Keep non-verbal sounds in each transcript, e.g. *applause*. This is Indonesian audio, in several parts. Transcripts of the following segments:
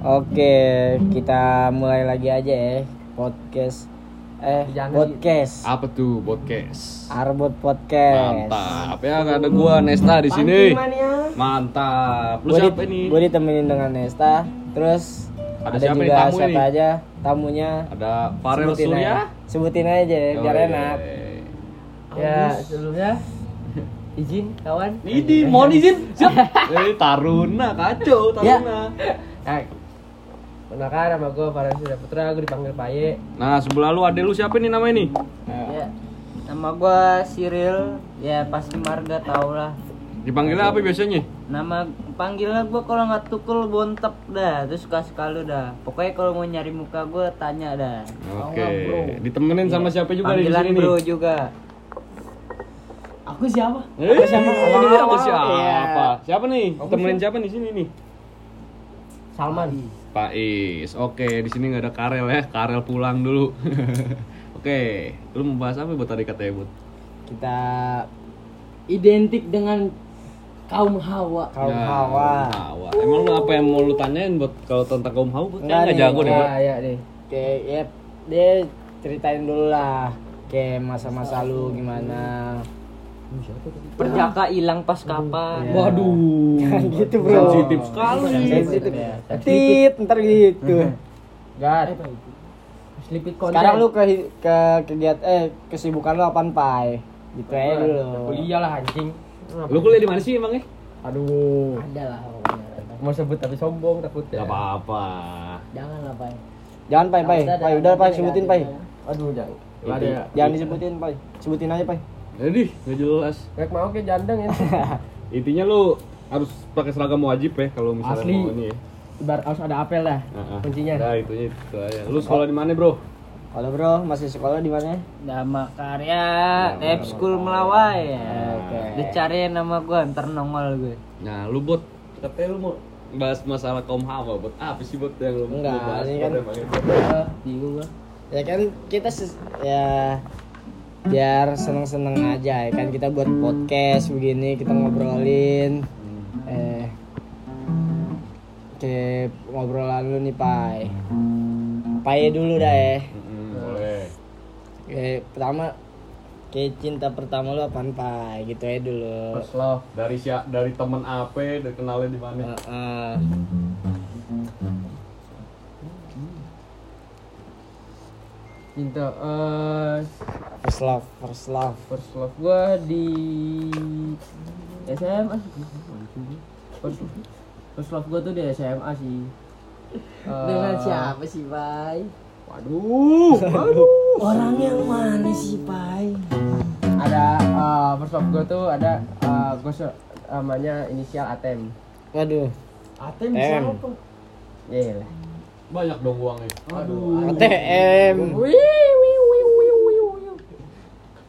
Oke, kita mulai lagi aja ya podcast eh Jangan podcast Apa tuh podcast? Arbot podcast. Mantap. Ya ada gua Nesta di sini. Mantap. Lu siapa ini? Gue ditemenin dengan Nesta. Terus Ada ada, siapa juga tamu siapa ini? aja tamunya. Ada Farel Sebutin Surya. aja. Sebutin aja biar Oh, enak. iya. Ya sebelumnya izin kawan. Ini mohon izin. *laughs* Siap. Eh Taruna kacau Ya. Taruna. Eh, Perkenalkan nama gue Farhan Putra, gue dipanggil Paye. Nah sebelah lu ada lu siapa nih nama ini? Ya, nama gua Cyril. Ya pasti Marga tau lah. Dipanggilnya apa biasanya? Nama panggilnya gua kalau nggak tukul bontep dah, terus suka sekali dah. Pokoknya kalau mau nyari muka gua tanya dah. Oke. Ditemenin sama siapa juga di Panggilan sini nih? bro juga. Aku siapa? Eh, siapa? Ini Awal, apa awal. siapa? Iya. Siapa nih? Temenin siapa di sini nih? Salman. Pak Is. Oke, di sini nggak ada Karel ya. Karel pulang dulu. *laughs* Oke, lu mau bahas apa buat tadi katanya buat? Kita Identik dengan kaum Hawa. kaum Ya, Hawa. Hawa. Emang lu apa yang mau lu tanyain buat kalau tentang kaum Hawa? Nggak nih, jago deh. enggak. Buat. Ya, ya deh. Oke, ya dia ceritain dulu lah. Kayak masa-masa lu gimana. Perjaka hilang pas kapan? Iya. Waduh. gitu bro. Sensitif sekali. Sensitif. Ya, Tit, ntar gitu. Gad. Selipit konten. Sekarang lu ke ke kegiatan eh kesibukan lu apaan, Pai? Gitu aja dulu. Kuliah lah anjing. Lu kuliah di mana sih emangnya? Aduh. Ada lah. Mau sebut tapi sombong takut ya. Gak apa-apa. Jangan lah, Pai. Jangan, Pai, Pai. Pai, udah, Pai, sebutin, Pai. Aduh, jangan. Ya. Jangan disebutin, Pai. Sebutin aja, Pai. Jadi nggak jelas. Rek mau ke jandeng ya. Intinya lu harus pakai seragam wajib ya kalau misalnya Asli. mau ini ya. Ibar harus ada apel dah. Heeh. Kuncinya. Nah, itunya itu aja. Lu sekolah di mana, Bro? Kalau bro, masih sekolah di mana? Dama Karya, Lab School Melawai. Oke. Dicari nama gua ntar nongol gue. Nah, lu buat katanya lu mau bahas masalah kaum hawa buat apa sih buat yang lu Enggak, mau bahas ini kan- bingung gua. Ya kan kita ses- ya biar seneng-seneng aja ya kan kita buat podcast begini kita ngobrolin eh Oke, ngobrolan lu nih, Pai. Pai dulu dah ya. Boleh. Oke, pertama kayak cinta pertama lu apaan, Pai? Gitu aja dulu. First love. Dari si dari temen apa dari kenalnya di mana? Heeh. Cinta eh first love, first love. first love gua di SMA. First, first love gua tuh di SMA sih. *laughs* Eh, sih, Bay? *laughs* Waduh. Orang yang mana sih, Bay? ada eh, first love gua tuh ada eh, gua se- namanya inisial Atem. Waduh. Atem M. Iya lah. Banyak dong uangnya. Aduh. ATM. Wih, wih, wih, wih, wih, wih.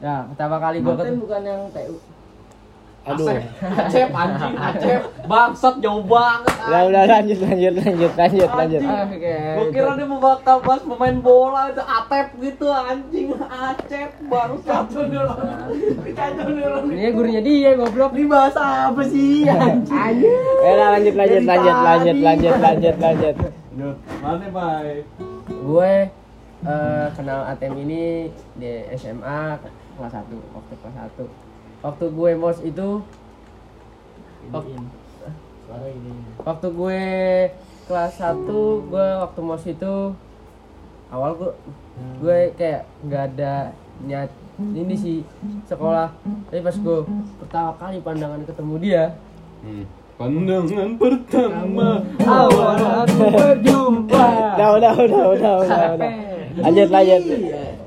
Ya, pertama kali gua ketemu bukan yang TU. Aduh. Acep anjing, Acep. Bangsat jauh banget. Udah, udah lanjut, lanjut, lanjut, lanjut, lanjut. Oke. Gue kira dia mau bakal bahas pemain bola itu Atep gitu anjing Acep bangsat. Ini gurunya dia goblok. Ini bahasa apa sih? Anjing. Ya udah lanjut, lanjut, lanjut, lanjut, lanjut, lanjut, lanjut. Mana, Bay? Gue eh, kenal ATM ini di SMA kelas 1, waktu kelas 1. Waktu gue mos itu waktu, waktu gue kelas 1 gue waktu mos itu awal gue gue kayak nggak ada niat ini sih sekolah. Tapi pas gue pertama kali pandangan ketemu dia Hmm. Pandangan pertama. Awal aku berjumpa. Udah, udah, udah, udah, udah, udah. Lanjut, lanjut.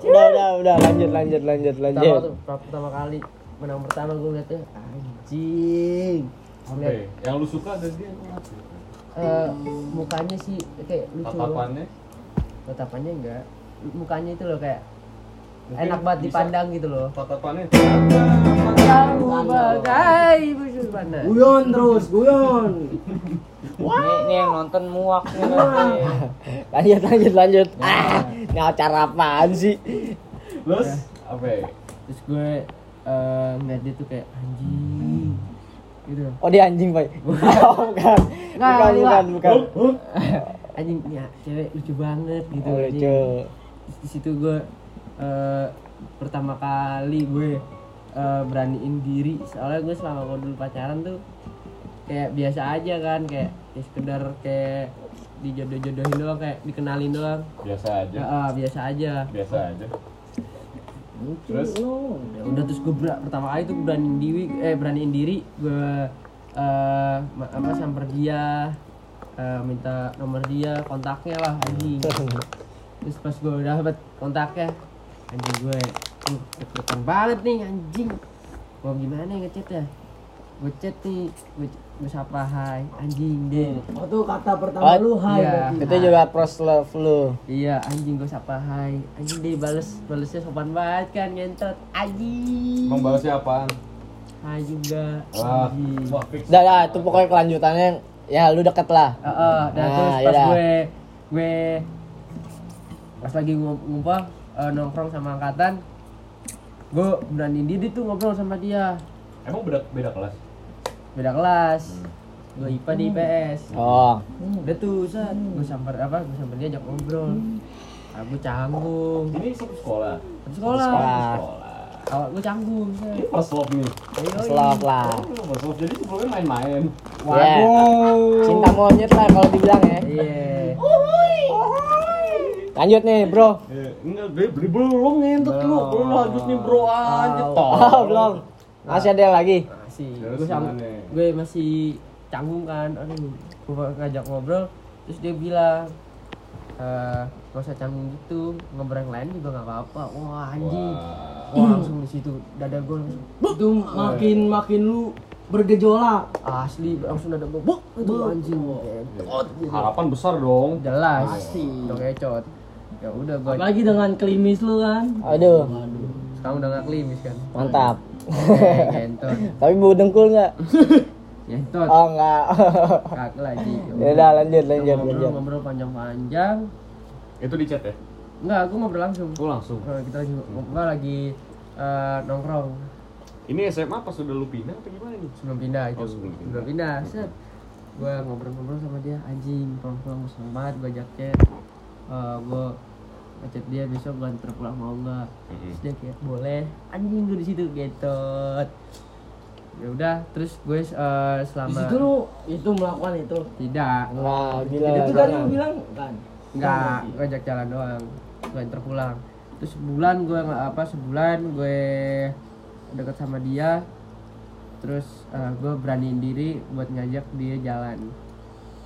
Udah, udah, udah, lanjut, lanjut, lanjut, lanjut. pertama kali menang pertama gue liatnya anjing Apa Liat, ya? Yang lu suka dari dia apa? eh, mukanya sih kayak lucu. Tatapannya tatapannya enggak mukanya itu loh kayak Mungkin enak banget dipandang gitu loh Tatapannya Jauh bagai busur panah Guyon terus, guyon. Ini, ini yang nonton muak nih. Lanjut, lanjut, lanjut. Ah, ini acara apaan sih? Terus apa ya? terus gue eh ngeliat dia tuh kayak anjing gitu Oh dia anjing pak? *laughs* Oh bukan, bukan, bukan, bukan. *laughs* anjing ya cewek lucu banget gitu Oh, lucu. Terus di situ gue eh, pertama kali gue eh, beraniin diri soalnya gue selama gue dulu pacaran tuh kayak biasa aja kan kayak ya sekedar kayak dijodoh-jodohin doang kayak dikenalin doang Biasa aja. ya, ah, biasa aja Biasa aja. Terus? ya udah terus gue ber- pertama kali tuh beraniin diri eh beraniin diri gue eh ma- apa samper dia eh, minta nomor dia kontaknya lah anjing. Terus pas gue udah dapet kontaknya anjing gue uh, deg-degan banget nih anjing. Mau gimana ya ngechat ya gue chat nih gue gue sapa hai anjing deh Oh tuh kata pertama Oh, lu hai iya. berarti. Itu juga pros love lu. iya anjing gue sapa hai anjing deh bales balesnya sopan banget kan ngentot anjing Bang balasnya apaan? hai juga Wah, fix. Udah lah, itu pokoknya kelanjutannya ya lu deket lah. Heeh, dan Nah, terus pas yaudah. gue gue pas lagi ngumpul ngumpul eh, nongkrong sama angkatan gue berani diri tuh ngobrol sama dia Emang beda beda kelas? beda kelas gue IPA di IPS Oh, udah tuh set gue samper apa gue samper dia ajak ngobrol aku canggung Ini satu sekolah. Satu sekolah sekolah. Sekolah. awal gue canggung Ini first love nih. First love lah. Oh, first love. Jadi sebelumnya main-main. Ya. Cinta monyet lah kalau dibilang ya. iya Lanjut nih, Bro. Eh, enggak, gue beli belum ngentot lu. Belum lanjut nih bro anjir toh. Oh, belum. Masih ada yang lagi. masih Terus gue gimana? gue masih canggung kan aduh gue ngajak ngobrol terus dia bilang eh gak usah canggung gitu ngobrol yang lain juga nggak apa-apa wah anjing Wah. wah langsung di situ dada gue langsung Itu makin makin lu bergejolak. asli langsung dada gue buk itu anjing gitu. Harapan besar dong. jelas Pasti. udah kecot ya udah gue Apalagi dengan klimis lu kan. Aduh, sekarang udah gak klimis kan mantap. Gentot Tapi bau dengkul nggak? *laughs* gentot Oh, enggak. kagak lagi *laughs* ya udah lanjut, lanjut, ngobrol lanjut. ngobrol panjang-panjang Itu di chat ya? Enggak, aku ngobrol langsung. Oh langsung. Eh, kita lagi gua lagi eh, nongkrong Ini SMA pas udah lu pindah atau gimana nih? sebelum pindah itu. Oh, sebelum pindah. sebelum pindah. Set. Gua ngobrol-ngobrol sama dia, anjing, pulang-pulang seneng banget gua ajak chat. Eh, gua ngechat dia besok gua antar pulang mau enggak. Terus dia kayak boleh. Anjing gua di situ getot. Ya udah, terus gue Di selama situ lu itu melakukan itu. tidak Enggak, gila. itu tadi jangan. lu bilang kan. Enggak, gue ajak jalan doang. Gue antar pulang. Terus sebulan gue nggak apa sebulan gue deket sama dia. Terus eh, gue beraniin diri buat ngajak dia jalan.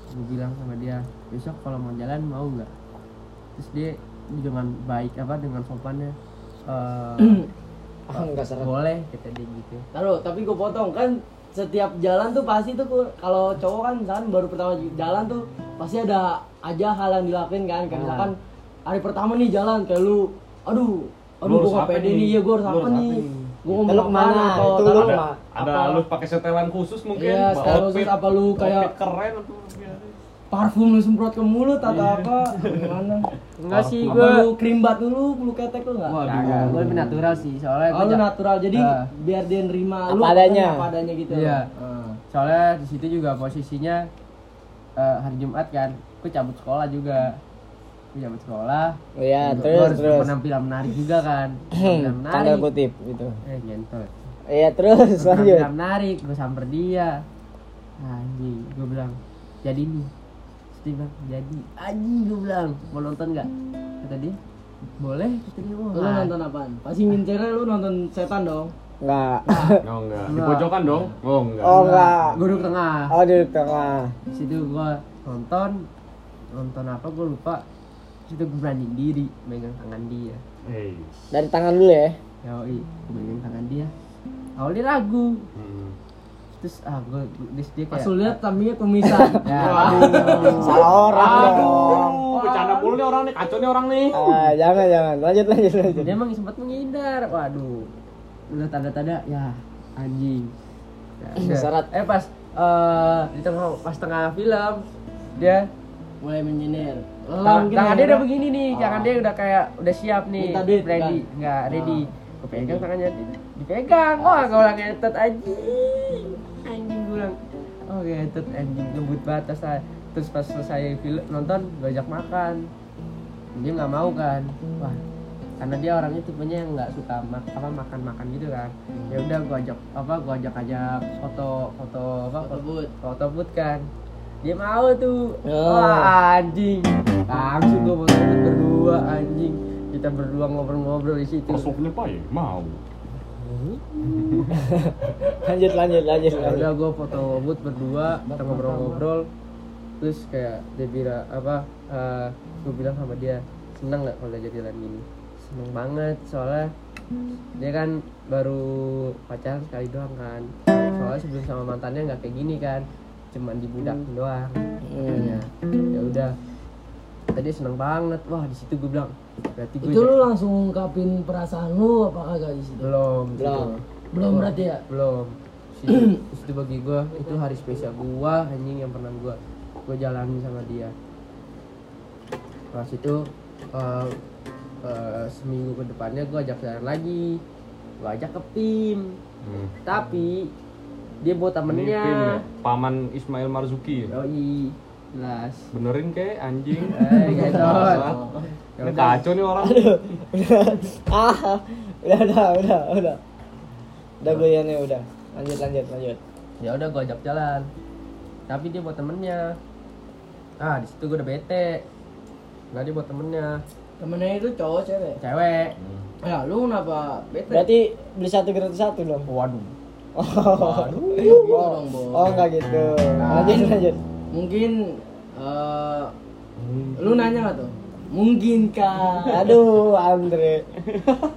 Gue bilang sama dia besok kalau mau jalan mau nggak? Terus dia dengan baik apa dengan sopannya eh, *clears throat* Ah, enggak seret. boleh kata dia gitu. Taruh, tapi gue potong kan setiap jalan tuh pasti tuh kalau cowok kan misalkan baru pertama jalan tuh pasti ada aja hal yang dilakuin kan kayak misalkan hari pertama nih jalan kayak lu aduh aduh gue gak pede nih? nih ya gue harus apa nih gue Lu ngomong ke mana? atau Itu lu Ada, ada lu pakai setelan khusus mungkin? Iya, setelan khusus apa lu kayak- keren atau? Parfum lu semprot ke mulut atau apa gimana Enggak sih gue. lu krimbat dulu lu ketek lu nggak Waduh. Kagak, gue lebih natural sih soalnya Oh, lu natural jadi Ah. biar dia nerima Apa lu adanya. apa adanya gitu Iya. Ah. soalnya di situ juga posisinya eh, hari Jumat kan aku cabut sekolah juga aku cabut sekolah Oh ya, Gua terus harus terus. penampilan menarik juga kan *clears throat* penampilan Tanda menarik kutip gitu. eh ngentot Iya, terus lanjut. penampilan menarik gue samper dia anjing gue bilang jadi nih Terus dia bilang jadi anjing gue bilang mau nonton nggak kata dia boleh kata dia mau Lu nonton apaan? Pasti ngincernya lu nonton setan dong. Enggak. *laughs* Oh enggak. Di pojokan dong? Oh enggak. Oh, enggak. gue duduk tengah Oh, di tengah. di situ gue nonton nonton apa gue lupa di situ gue berani diri megang tangan dia Hey. Dari tangan dulu ya. Yoi, gue megang tangan dia awalnya ragu Hmm. Terus ah gue terus dia Pas kayak lu lihat tampilnya tumisan. *laughs* ya, Salah orang dong. Aduh, bercanda mulu nih orang nih, kacau nih orang nih. Ah, jangan jangan. Lanjut lanjut lanjut. dia emang sempat menghindar waduh udah tanda-tanda ya anjing Ya. Syarat. eh pas eh, di tengah pas tengah film dia Mulai tangan, Lelang tangan gini, dia udah ya. begini nih tangan dia udah kayak udah siap nih Minta duit, ready kan? nggak ready gue pegang tangannya dipegang wah gue bilang ngetet anjing anjing gue bilang oh ngetet anjing ngebut batas lah. Terus pas selesai film nonton gue ajak makan. Dia nggak mau kan? Wah karena dia orangnya tipenya yang nggak suka mak apa makan makan gitu kan. Ya udah gue ajak apa gue ajak ajak foto foto apa Foto booth. foto booth kan. Dia mau tuh. Oh. wah anjing. Langsung gue foto booth berdua anjing. Kita berdua ngobrol-ngobrol di situ. Pak ya? Mau. *laughs* lanjut lanjut lanjut ya udah gue foto booth berdua kita ngobrol-ngobrol. Terus kayak dia bilang apa gue bilang sama dia seneng nggak kalau udah jalan gini seneng banget soalnya dia kan baru pacaran sekali doang kan. Soalnya sebelum sama mantannya nggak kayak gini kan cuman dibudak doang. Hmm. ya udah. Tadi seneng banget. Wah di situ gue bilang berarti gue Itu lu langsung ungkapin perasaan lu apa kagak di situ? belum gitu. Belum. Belum berarti ya? belum Situ- *clears throat* itu bagi gue itu hari spesial gua anjing yang pernah gua gua jalani sama dia pas itu eh, eh, seminggu ke depannya gua ajak jalan lagi gua ajak ke PIM Hmm. tapi dia bawa Ini Pin temennya ya? Paman Ismail Marzuki ya? yoi jelas. Benerin *laughs* kayak anjing. eh gitu. Ini kacau nih orang. ah udah udah udah udah. Udah goyannya udah. Lanjut lanjut lanjut. Ya udah gua ajak jalan. Tapi dia bawa temennya. Ah di situ gua udah bete. Nggak dia bawa temennya. Temennya itu cowok cewek. cewek. Ya lu kenapa bete? berarti beli satu gratis satu dong? Waduh. Oh. Gitu *laughs* dong, Bo. oh nggak gitu. Lanjut lanjut Mungkin eh lu nanya nggak tuh? Mungkin kah? aduh Andre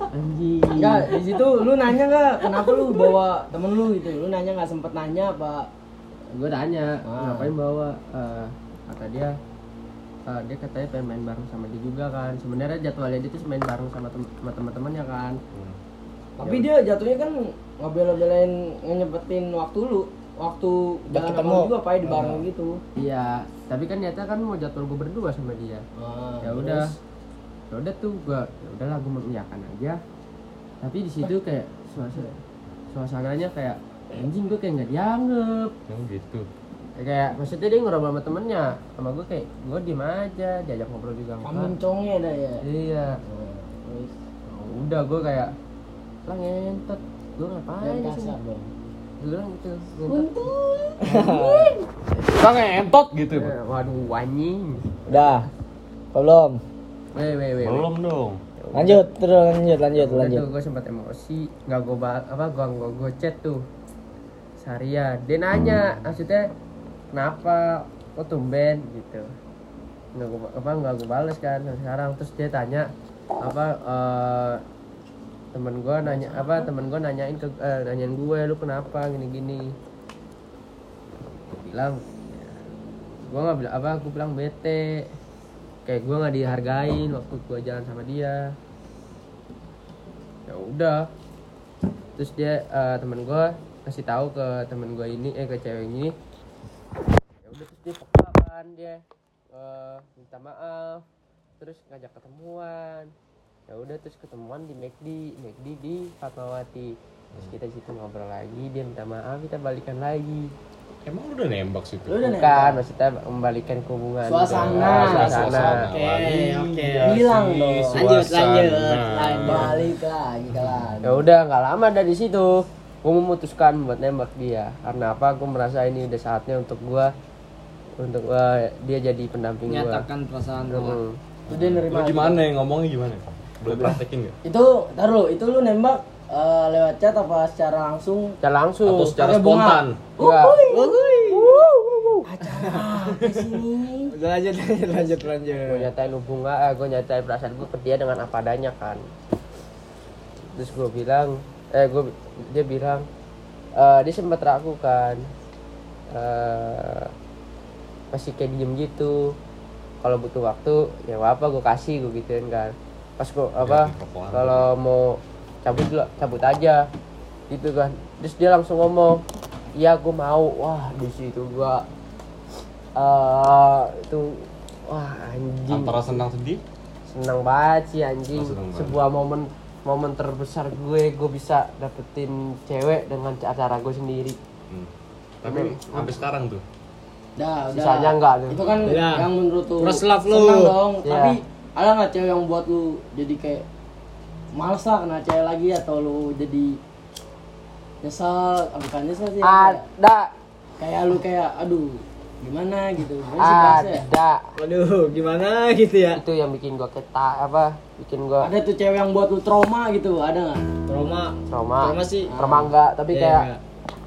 anjing Enggak, di situ lu nanya nggak kenapa lu bawa temen lu gitu? Lu nanya nggak sempet nanya apa? gue tanya Ah. ngapain bawa Eh, kata dia eh, dia katanya pengen main bareng sama dia juga kan sebenarnya jadwalnya dia tuh main bareng sama tem- sama teman-temannya kan Tapi dia jatuhnya kan ngebela-belain ngenyempetin waktu lu, waktu Udah jalan ketemu. juga apa di bareng gitu. iya tapi kan nyata kan mau jadwal gue berdua sama dia. Ah, ya udah. ya udah tuh gua ya udahlah gue mengiyakan aja. Tapi di situ kayak suasana suasananya kayak anjing gue kayak nggak dianggap. Yang gitu. Ya, kayak maksudnya dia ngobrol sama temennya. Sama gue kayak gue diem aja diajak ngobrol juga enggak Kamuncongnya dah ya. iya. Terus? Ya udah gue kayak lah ngentot. Gue ngapain kasar dong. Bilang gitu ngentot Kita ngentot gitu. Eh, waduh anjing. Udah belum. Weh weh weh Belum dong. lanjut terus lanjut lanjut lanjut. tuh gue sempat emosi. Nggak gue apa gue gue gue chat tuh. Seharian. Dia nanya maksudnya kenapa kok tumben? Gitu. Nggak gue apa nggak gue bales kan sekarang. Terus dia tanya apa eh, temen gue nanya apa temen gue nanyain ke eh, nanyain gue lu kenapa? gini gini bilang gue nggak bilang apa aku bilang bete. Kayak gue nggak dihargain waktu gue jalan sama dia. Ya udah. Terus dia eh, temen gue kasih tahu ke temen gue ini eh ke cewek ini. Ya udah terus dia peka kan dia eh, minta maaf. Terus ngajak ketemuan ya udah terus ketemuan di McD McD di Fatmawati terus kita situ ngobrol lagi dia minta maaf kita balikan lagi Emang lu udah nembak situ? Lu udah bukan maksudnya membalikan hubungan Suasana. Ah, suasana Suasana. oke oke Bilang dong. lanjut lanjut Suasana. lanjut Balik lagi ke lagi. ya udah nggak lama dari situ gue memutuskan buat nembak dia karena apa gue merasa ini udah saatnya untuk gue untuk eh, dia jadi pendamping gue nyatakan perasaan lo Hmm. Terus dia nerima. Lu gimana ya ngomongnya gimana? Boleh praktekin nggak? Itu, taruh, itu lu nembak eh, lewat chat apa secara langsung? Secara langsung Atau secara bunga. spontan? Enggak. Acara apa sini? udah lanjut lanjut lanjut gue lanjut nyatain hubungan eh, gue nyatain perasaan gue ke dia dengan apa adanya kan terus gue bilang eh gue dia bilang eh, dia sempat ragu kan eh masih kayak diem gitu kalau butuh waktu ya apa gue kasih gue gituin kan pas gue apa kalau mau cabut dulu cabut aja gitu kan terus dia langsung ngomong iya gue mau wah di situ gue eh itu wah anjing Antara senang sedih? senang banget sih anjing Oh, banget. sebuah momen momen terbesar gue gue bisa dapetin cewek dengan cara gue sendiri Hmm. Tapi sampai sekarang tuh. Dah, udah. Sisanya enggak tuh. Itu kan Udah. yang menurut love lu. senang dong. Iya. Tapi ada nggak cewek yang buat lu jadi kayak males lah kena cewek lagi atau lu jadi nyesel, ah, bukan nyesel sih. ada kayak lu kayak aduh gimana gitu. Gimana sih ada Waduh, gimana gitu ya? itu yang bikin gua keta apa bikin gua Ada tuh cewek yang buat lu trauma gitu, ada nggak? Trauma. trauma Trauma sih. trauma enggak tapi Iya, kayak enggak.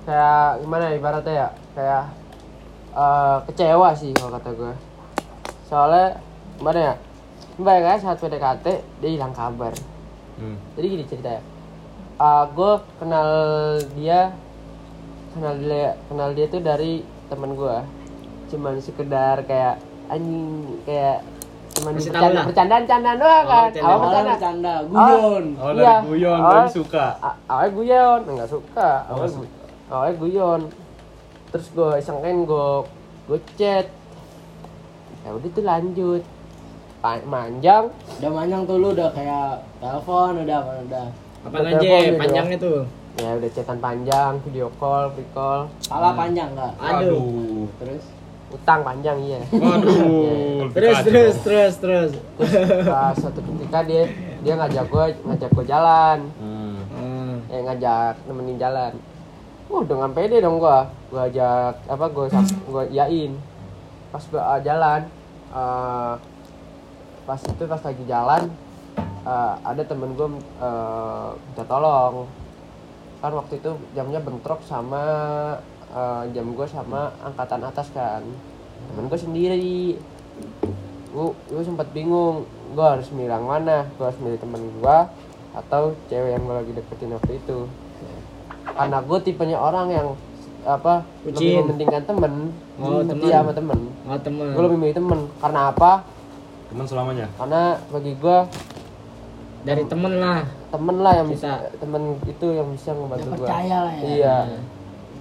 kayak gimana ya ibaratnya ya kayak eh, kecewa sih kalau kata gue soalnya gimana ya bayangkan saat PDKT dia hilang kabar Hmm. jadi gini ceritanya gue kenal dia kenal dia kenal dia tuh dari teman gue cuman sekedar kayak anjing kayak cuman Masih bercanda bercandaan candaan doang Oh, kan bercanda. awal Awalnya bercanda bercanda, guyon. Oh, Iya. dari guyon, Oh. dari suka. Awalnya guyon nggak suka Oh, awalnya, gu- awalnya guyon terus gue isengin gue gue chat ya udah tuh lanjut Pa- manjang Udah manjang tuh lu udah kayak telepon udah apa udah. Apa aja gitu. panjangnya tuh? ya udah chatan panjang video call free call Salah panjang enggak? Aduh. Terus utang panjang iya Waduh. *laughs* Terus kacau. terus terus terus. Pas suatu ketika dia dia ngajak gue ngajak gue jalan Hmm. Hmm. eh ngajak nemenin jalan Wah dengan pede dong gua gua ajak apa gua sam- gua yain pas gua uh, jalan uh, pas itu pas lagi jalan uh, ada temen gua uh, minta tolong. Kan waktu itu jamnya bentrok sama uh, jam gua sama angkatan atas kan. Temen gua sendiri. Gua, gua sempat bingung gua harus milih yang mana? Gua harus milih temen gua atau cewek yang gua lagi deketin waktu itu? Karena gue tipenya orang yang apa Bucin. lebih mementingkan temen. Oh, setia temen. sama temen. Oh teman. gue lebih milih temen. Karena apa Teman selamanya. karena bagi gue Dari temen lah. temen lah yang bisa temen itu yang bisa ngebantu gue percaya lah ya. iya.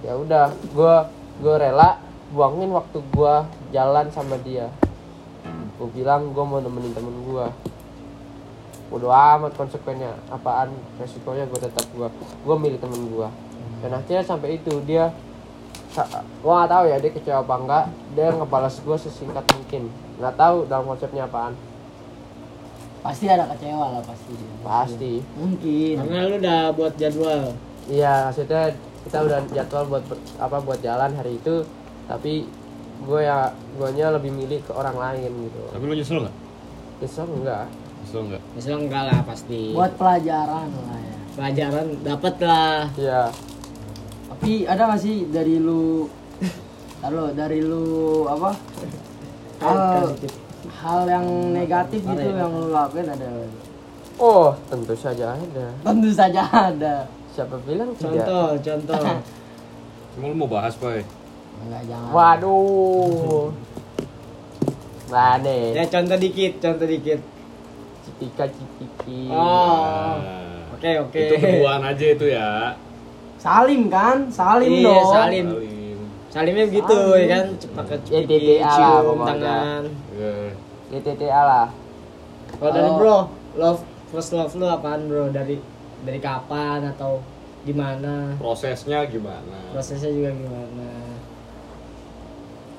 Ya udah gue gue rela buangin waktu gue jalan sama dia. Gue bilang gue mau nemenin temen gue udah amat konsekuennya apaan resikonya gue tetap gue gue milih temen gue dan akhirnya sampai itu dia gua nggak tahu ya dia kecewa apa enggak dia ngebalas gue sesingkat mungkin nggak tahu dalam konsepnya apaan Pasti ada kecewa lah pasti. dia. pasti Mungkin. Karena lu udah buat jadwal. iya maksudnya kita udah jadwal buat apa buat jalan hari itu tapi gue ya guanya lebih milih ke orang lain gitu Tapi lu nyesel nggak? kesel enggak Nyesel nggak? Misalnya enggak lah pasti. Buat pelajaran lah ya. pelajaran dapat lah. iya Tapi ada gak sih dari lu Halo, dari lu apa? Hal, hal yang negatif gitu yang lu lakuin ada oh tentu saja ada Tentu saja ada. siapa bilang tidak Contoh, contoh. *laughs* Cuma lu mau bahas, Pak. Enggak jangan. waduh mana ya contoh dikit, contoh dikit. cipika cipiki Oh. Nah, Oke, oke. Itu keduaan aja itu ya. Salim kan? Salim Iya, dong. salim. Salim. Salimnya begitu ya kan, pakai Ya, cipiki, TTA lah tangan. Iya. GTTA lah Kalau dari bro, love first love lu apaan bro? Dari dari kapan atau gimana? Prosesnya gimana? Prosesnya juga gimana?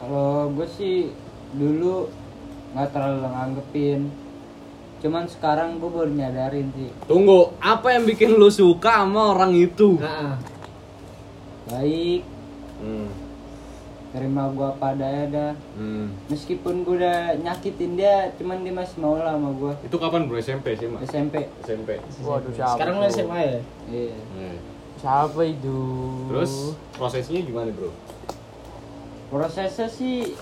Kalau gue sih dulu nggak terlalu nganggepin. Cuman sekarang gue baru nyadarin sih. Tunggu, apa yang bikin lu suka sama orang itu? Nah, Baik, Hmm. terima gue apa adanya dah. Hmm. Meskipun gue udah nyakitin dia, cuman dia masih mau lah sama gue. Itu kapan bro SMP sih, Mas? SMP. SMP. waduh siapa sekarang lu? SMA ya? Iya. Nah. siapa itu Terus prosesnya gimana, Bro? Prosesnya sih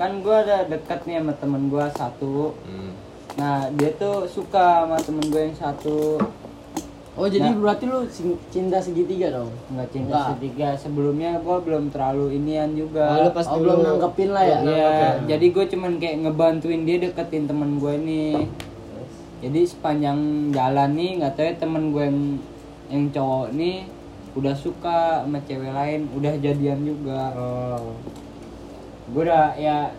kan gue ada dekat nih sama temen gue satu. Hmm. Nah dia tuh suka sama temen gue yang satu. Oh, jadi Nah. berarti lu cinta segitiga dong? nggak cinta Nggak. segitiga sebelumnya gue belum terlalu inian Oh, juga lu pas Oh, dulu belum nanggepin lah ya? Iya, jadi gue cuman kayak ngebantuin dia deketin temen gue nih jadi sepanjang jalan nih nggak tahu ya temen gue yang yang cowok nih udah suka sama cewek lain udah jadian juga Oh. gue udah ya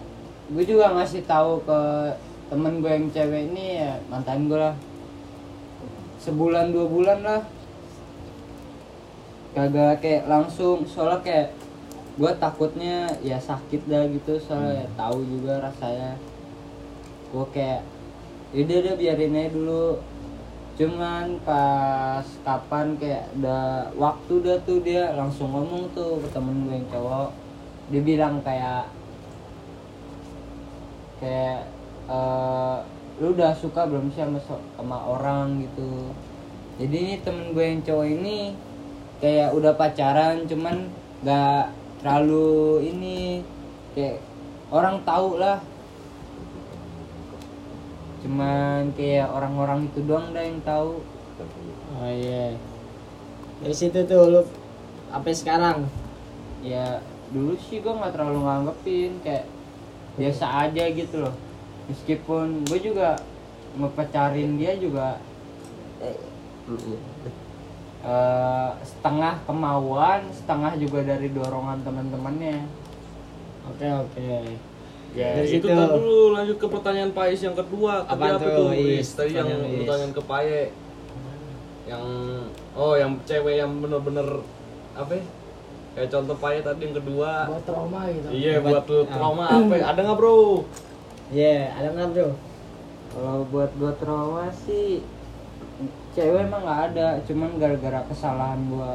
gue juga ngasih tahu ke temen gue yang cewek ini ya mantan gue lah sebulan dua bulan lah. Kagak kayak langsung soalnya kayak gue takutnya ya sakit dah gitu soalnya tahu juga rasanya. Gue kayak udah udah biarin aja dulu. Cuman pas kapan kayak udah waktu udah tuh dia langsung ngomong tuh ke temen gue yang cowok. Dia bilang kayak kayak eh, lu udah suka belum sih sama sama orang gitu? Jadi ini temen gue yang cowok ini kayak udah pacaran cuman nggak terlalu ini kayak orang tahu lah. Cuman kayak orang-orang itu doang dah yang tahu oh iya. Dari situ tuh lu sampai sekarang? Ya dulu sih gue nggak terlalu nganggepin kayak biasa aja gitu loh meskipun gue juga ngepacarin dia juga eh, setengah kemauan setengah juga dari dorongan teman-temannya oke oke Ya, Dari itu situ. kan dulu lanjut ke pertanyaan Pais yang kedua. Tadi apa tuh? Is? Tadi yang Pertanyaan Is. ke Paye. Yang oh, yang cewek yang bener-bener apa ya? Kayak contoh Paye tadi yang kedua. buat trauma gitu Iya, Buat- buat lu ah. trauma apa? ya? Ada nggak, Bro? Iya ada nggak bro kalau buat gue trauma sih cewek emang nggak ada cuman gara-gara kesalahan gue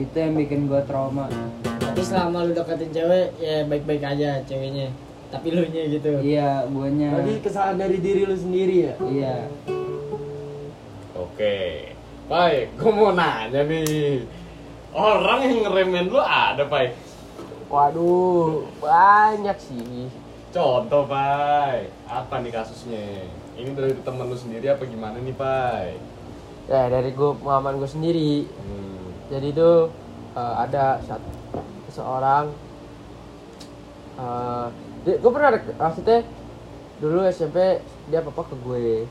itu yang bikin gue trauma tapi selama lu deketin cewek ya baik-baik aja ceweknya tapi lu nya gitu iya guanya berarti kesalahan dari diri lu sendiri ya iya Oke. Pai, gue mau nanya nih. Orang yang ngeremen lu ada, Pai? Waduh, banyak sih. Contoh, Pai. Apa nih kasusnya? Ini dari temen lu sendiri apa gimana nih, Pai? Ya dari gue pengalaman gue sendiri. Hmm. Jadi itu eh, ada satu seorang eh gue pernah maksudnya dulu SMP dia apa ke gue.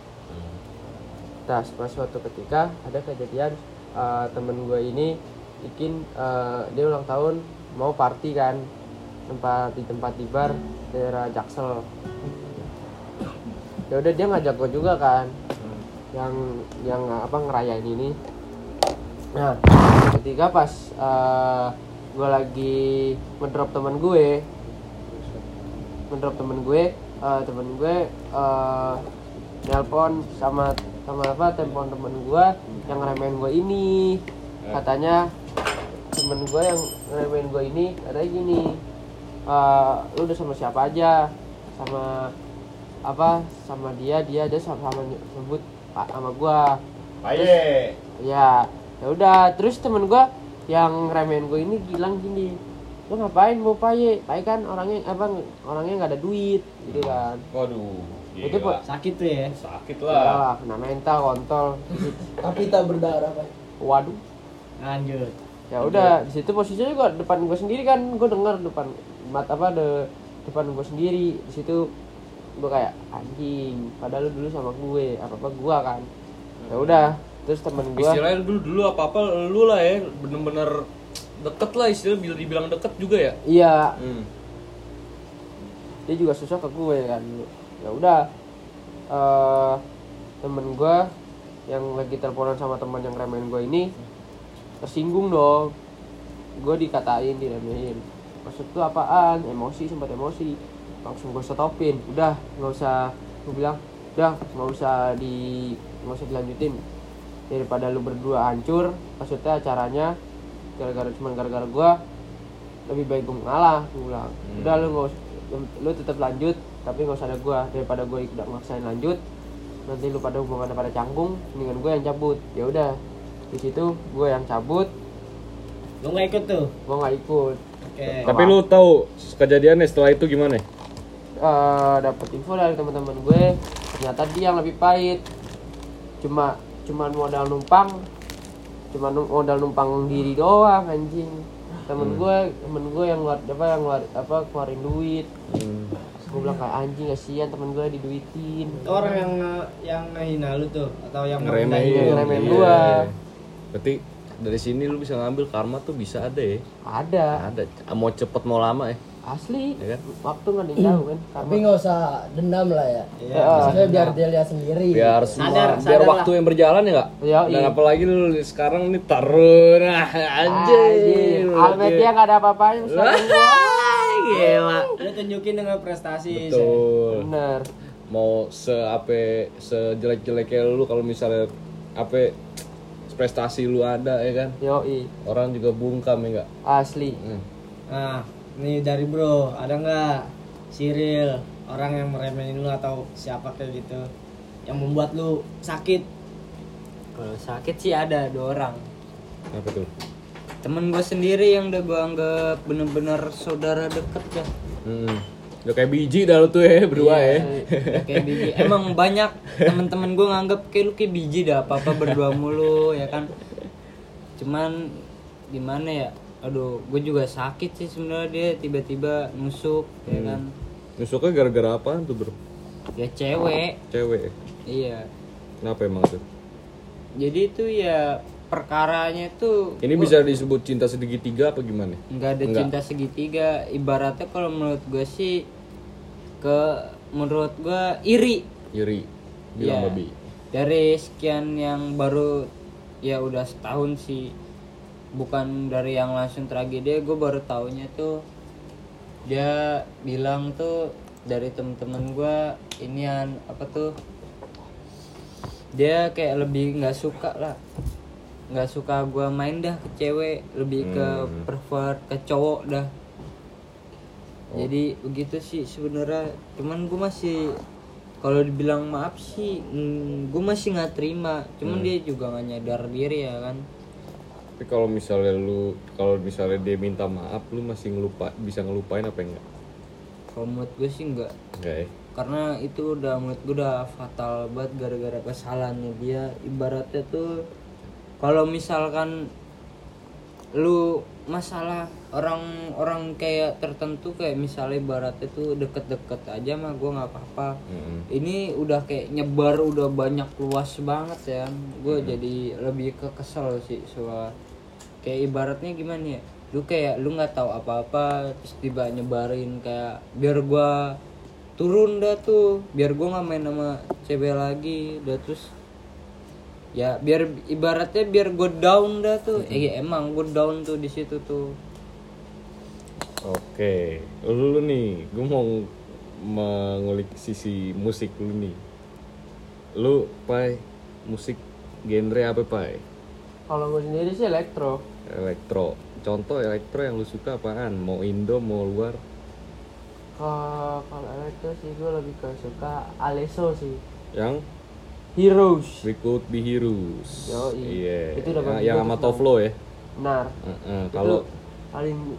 Nah, pas suatu ketika ada kejadian eh, temen gue ini bikin eh, dia ulang tahun mau party kan tempat di tempat di bar daerah Jaksel. Ya udah dia ngajak gue juga kan yang yang apa ngerayain ini. Nah, ketika pas gue lagi ngedrop temen gue, ngedrop temen gue, eh, temen gue eh, nelpon sama sama apa telepon temen gue yang ngeremehin gue ini katanya temen gue yang ngeremehin gue ini katanya gini eh, lu udah sama siapa aja sama apa sama dia dia dia sama sama sebut Pak sama gue Paye. ya ya udah terus temen gua yang remehin gue ini bilang gini lu ngapain mau paye paye kan orangnya apa orangnya nggak ada duit gitu kan Waduh. Itu, gila. Pak. sakit tuh ya sakit lah lah. kena mental kontol *laughs* tapi tak berdarah pak waduh lanjut ya udah di situ posisinya juga depan gue sendiri kan gue denger depan mat apa de, depan gue sendiri. Di situ gue kayak anjing padahal lu dulu sama gue apa apa gue kan. Ya udah terus temen gue Istilahnya dulu dulu apa apa lu lah ya bener-bener deket lah istilah bila dibilang deket juga ya. iya. Hmm. dia juga susah ke gue kan ya udah eh temen gue yang lagi teleponan sama teman yang remehin gue ini tersinggung dong. Gue dikatain diremehin maksud tuh apaan? Emosi sempat emosi. Langsung gue stopin udah nggak usah gue bilang udah nggak usah di nggak usah dilanjutin. Daripada lu berdua hancur maksudnya acaranya gara-gara cuma gara-gara gue lebih baik gue ngalah gue bilang. Udah lu nggak lu tetap lanjut tapi nggak usah ada gue daripada gue udah maksain lanjut nanti lu pada hubungannya pada canggung mendingan gue yang cabut. Ya udah di situ gue yang cabut. Lu nggak ikut tuh? Gue nggak ikut oke Tapi lu tahu kejadiannya setelah itu gimana? eh dapat info dari teman-teman gue ternyata dia yang lebih pahit cuma cuman modal numpang cuma modal numpang diri doang anjing temen gue temen gue yang ngeluar apa yang ngeluar apa keluarin duit gue bilang kayak anjing kasihan temen gue diduitin orang yang yang ngehina lu tuh atau yang Ngeremehin. Ngeremehin Iya. gua. Berarti dari sini lu bisa ngambil karma tuh bisa ada ya. ada Ada. Mau cepet mau lama ya. asli Ya kan? waktu nggak ada tahu kan Tapi nggak usah dendam lah ya. Iya. Maksudnya biar dia lihat sendiri. biar semua Sadar, biar sadar waktu yang berjalan ya nggak Iya, dan iya. apalagi lu sekarang nih tarun *laughs* ah, anjir Almedia nggak ada apa-apanya *laughs* gila Lu tunjukin dengan prestasi. Betul bener mau se apa sejelek jeleknya lu kalau misalnya apa prestasi lu ada ya kan yoi orang juga bungkam ya enggak asli Nah, nih dari bro, ada nggak Cyril orang yang meremehin lu atau siapa kayak gitu yang membuat lu sakit? Kalau sakit sih ada dua orang. apa tuh Temen gue sendiri yang udah gue anggap bener-bener saudara deket ya. hmm. Udah kayak biji dah lu tuh ya berdua ya Udah kayak biji. Emang banyak temen-temen gue nganggap kayak lu kayak biji dah apa-apa berdua mulu ya kan. Cuman gimana ya? Aduh, gue juga sakit sih sebenarnya dia tiba-tiba nusuk ya Hmm. kan. nusuknya gara-gara apaan tuh bro Ya cewek. cewek ya? Iya. kenapa emang tuh Jadi itu ya perkaranya tuh ini bisa disebut cinta segitiga apa gimana? Nggak ada Nggak. cinta segitiga. Ibaratnya kalau menurut gue sih ke menurut gue iri. Yuri bilang Iya. babi. Dari sekian yang baru ya udah setahun sih. Bukan dari yang langsung tragedi gue baru taunya tuh dia bilang tuh dari temen-temen gue inian apa tuh dia kayak lebih nggak suka lah nggak suka gue main dah ke cewek lebih ke Hmm. prefer ke cowok dah. Jadi begitu sih sebenarnya. Cuman gue masih kalau dibilang maaf sih gue masih nggak terima. Cuman dia juga nggak nyadar diri ya kan? Tapi kalau misalnya lu kalau misalnya dia minta maaf lu masih ngelupa bisa ngelupain apa enggak? Kalau menurut gue sih enggak. Enggak ya? Karena itu udah menurut gue udah fatal banget gara-gara kesalahannya dia. Ibaratnya tuh kalau misalkan lu masalah orang-orang kayak tertentu kayak misalnya ibaratnya tuh deket-deket aja mah gue nggak apa-apa. Mm-mm. ini udah kayak nyebar udah banyak luas banget ya. Gue jadi lebih ke kesel sih soal kayak ibaratnya gimana ya? Lu kayak lu nggak tahu apa-apa terus tiba nyebarin kayak biar gua turun dah tuh biar gua nggak main sama cewek lagi dah terus ya biar ibaratnya biar gue down dah tuh eh emang gue down tuh di situ tuh Oke, lu, lu nih, gue mau mengulik sisi musik lu nih. Lu, Pai, musik genre apa, Pai? kalau gue sendiri sih elektro Elektro. Contoh elektro yang lu suka apaan? Mau Indo, mau luar? Kalau kalau elektro sih gue lebih ke suka Alesso sih Yang Heroes We Could Be Heroes. Yoi. Iya. Itu udah yang, yang sama tuh. Tovlo ya. benar Kalau paling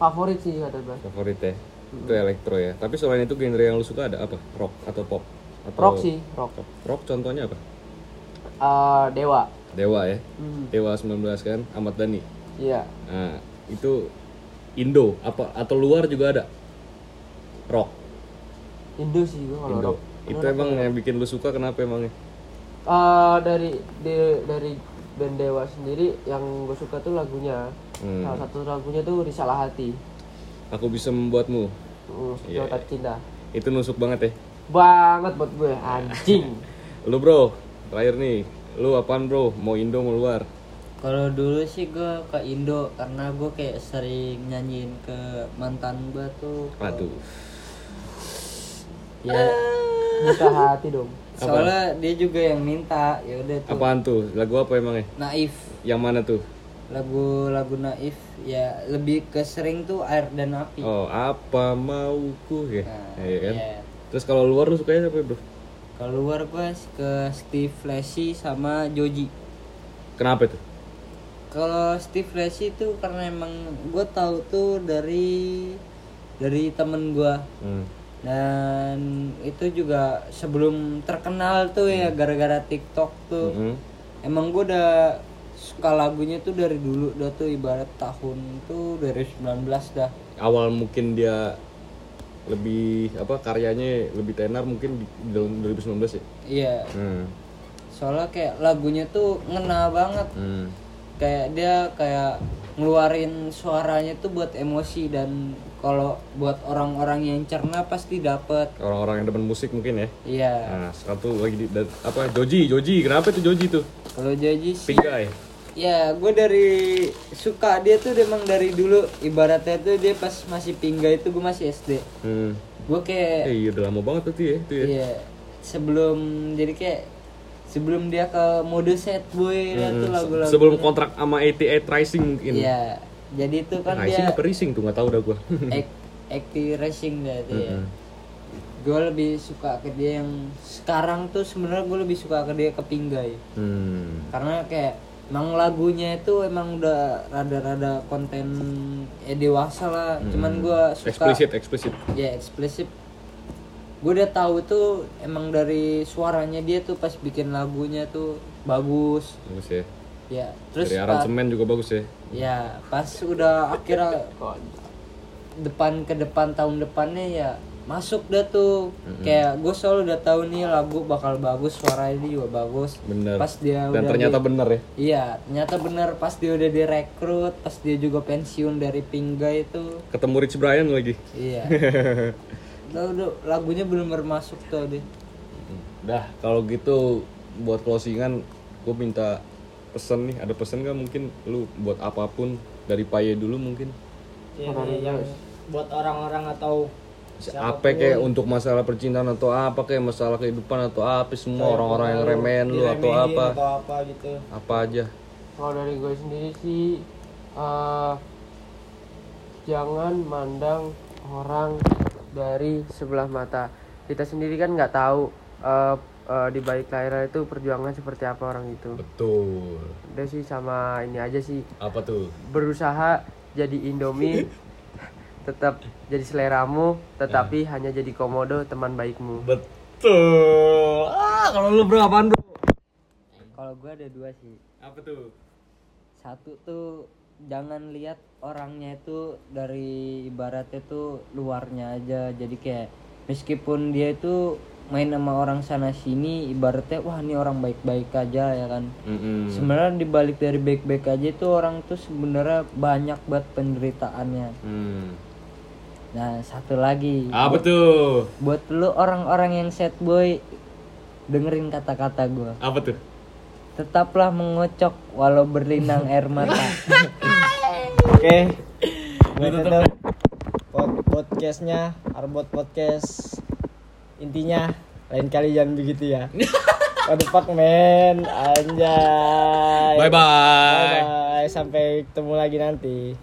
favorit sih kata gue favorit ya, itu elektro ya. Tapi selain itu genre yang lu suka ada apa? Rock atau pop? Atau rock sih rock Rock contohnya apa? Eh, Dewa Dewa ya. Hmm, Dewa 19 kan, Ahmad Dhani. iya Nah, itu Indo apa atau luar juga ada? Rock Indo sih gue kalau Indo. rock Itu emang yang bikin lu suka kenapa emangnya? Eh, dari di- dari band Dewa sendiri yang gue suka tuh lagunya Hmm. salah satu lagunya tuh Risalah Hati Aku bisa membuatmu. Hmm, Iya. Jota Cinta Itu nusuk banget ya. banget buat gue anjing *laughs* Lu bro, terakhir nih. Lu apaan bro? Mau Indo mau luar? kalau dulu sih gue ke Indo karena gue kayak sering nyanyiin ke mantan gue tuh Aduh. ya buka hati dong soalnya dia juga yang minta ya udah tuh Apaan tuh? Lagu apa emangnya? naif Yang mana tuh? lagu lagu naif ya lebih ke sering tuh air dan api Oh, apa mauku ya? Nah, Iya kan? iya. Terus kalau luar lu sukanya siapa bro? kalau luar gue ke Steve Lacy sama Joji Kenapa tuh? kalau Steve Lacy itu karena emang gue tahu tuh dari dari temen gue Hmm. Dan itu juga sebelum terkenal tuh ya gara-gara TikTok tuh Mm-mm. emang gue udah suka lagunya tuh dari dulu udah tuh ibarat tahun tuh dari 19 dah Awal mungkin dia lebih apa karyanya lebih tenar mungkin di di tahun 2019 ya. iya Hmm. soalnya kayak lagunya tuh ngena banget Hmm. kayak dia kayak ngeluarin suaranya tuh buat emosi dan kalau buat orang-orang yang cerna pasti dapet Orang-orang yang demen musik mungkin ya. iya Nah, sekarang tuh lagi di, da- apa Joji, Joji. Kenapa tuh Joji tuh? kalau jadi sih Pinggai. ya gue dari suka dia tuh emang dari dulu ibaratnya tuh dia pas masih pinggai itu gue masih SD Hmm. gue kayak Eh, iya udah lama banget tuh ya, itu ya. Iya, sebelum jadi kayak sebelum dia ke mode set boy Hmm, tuh lagu-lagu. Sebelum kontrak sama 88 Rising mungkin. Iya, jadi itu kan Rising dia apa Rising tuh nggak tahu dah gua. *laughs* act, acting racing dia tuh ya. Mm-mm. Gue lebih suka ke dia yang sekarang tuh sebenarnya gue lebih suka ke dia ke Pinggai. Hmm. Karena kayak emang lagunya itu emang udah rada-rada konten eh dewasa lah. Cuman gue suka Eksplisit, eksplisit. ya eksplisit gue udah tahu tuh emang dari suaranya dia tuh pas bikin lagunya tuh bagus Bagus ya. ya terus Dari aransemen juga bagus ya. ya pas udah akhirnya depan ke depan tahun depannya ya masuk dah tuh kayak gue selalu udah tahu nih lagu bakal bagus suaranya dia juga bagus Bener. pas dia Dan udah ternyata di- bener ya. iya ternyata bener pas dia udah direkrut pas dia juga pensiun dari Pinggai itu Ketemu Rich Brian lagi. iya *laughs* Udah, udah, lagunya belum bermasuk tuh deh. Dah, kalau gitu buat closingan gue minta pesen nih, ada pesen gak mungkin lu buat apa pun? Dari Paye dulu mungkin. Ini yang buat orang-orang atau apa kayak untuk masalah percintaan atau apa kayak masalah kehidupan atau apa semua orang-orang yang remehin lu atau apa. atau apa gitu. Apa aja. Kalau dari gue sendiri sih eh, jangan mandang orang dari sebelah mata. Kita sendiri kan nggak tahu eh, eh, di balik layar itu perjuangan seperti apa orang itu. betul. Udah sih sama ini aja sih. Apa tuh? Berusaha jadi Indomie *laughs* tetap jadi seleramu tetapi hanya jadi komodo teman baikmu. betul. Ah kalau lu berapaan bro? Kalau gue ada dua sih. Apa tuh? Satu tuh jangan lihat orangnya itu dari ibaratnya tuh luarnya aja. Jadi kayak meskipun dia itu main sama orang sana sini ibaratnya wah ini orang baik-baik aja ya kan. Mm-mm. sebenarnya dibalik dari baik-baik aja itu orang tuh sebenarnya banyak banget penderitaannya. Hmm. nah satu lagi. Apa tuh buat lu orang-orang yang sad boy dengerin kata-kata gue apa tuh tetaplah mengocok walau berlinang air mata. *laughs* Oke. Gue tutup pod- podcastnya Arbot podcast. Intinya lain kali jangan begitu ya. *laughs* What the fuck man? Anjay. Bye bye bye bye sampai ketemu lagi nanti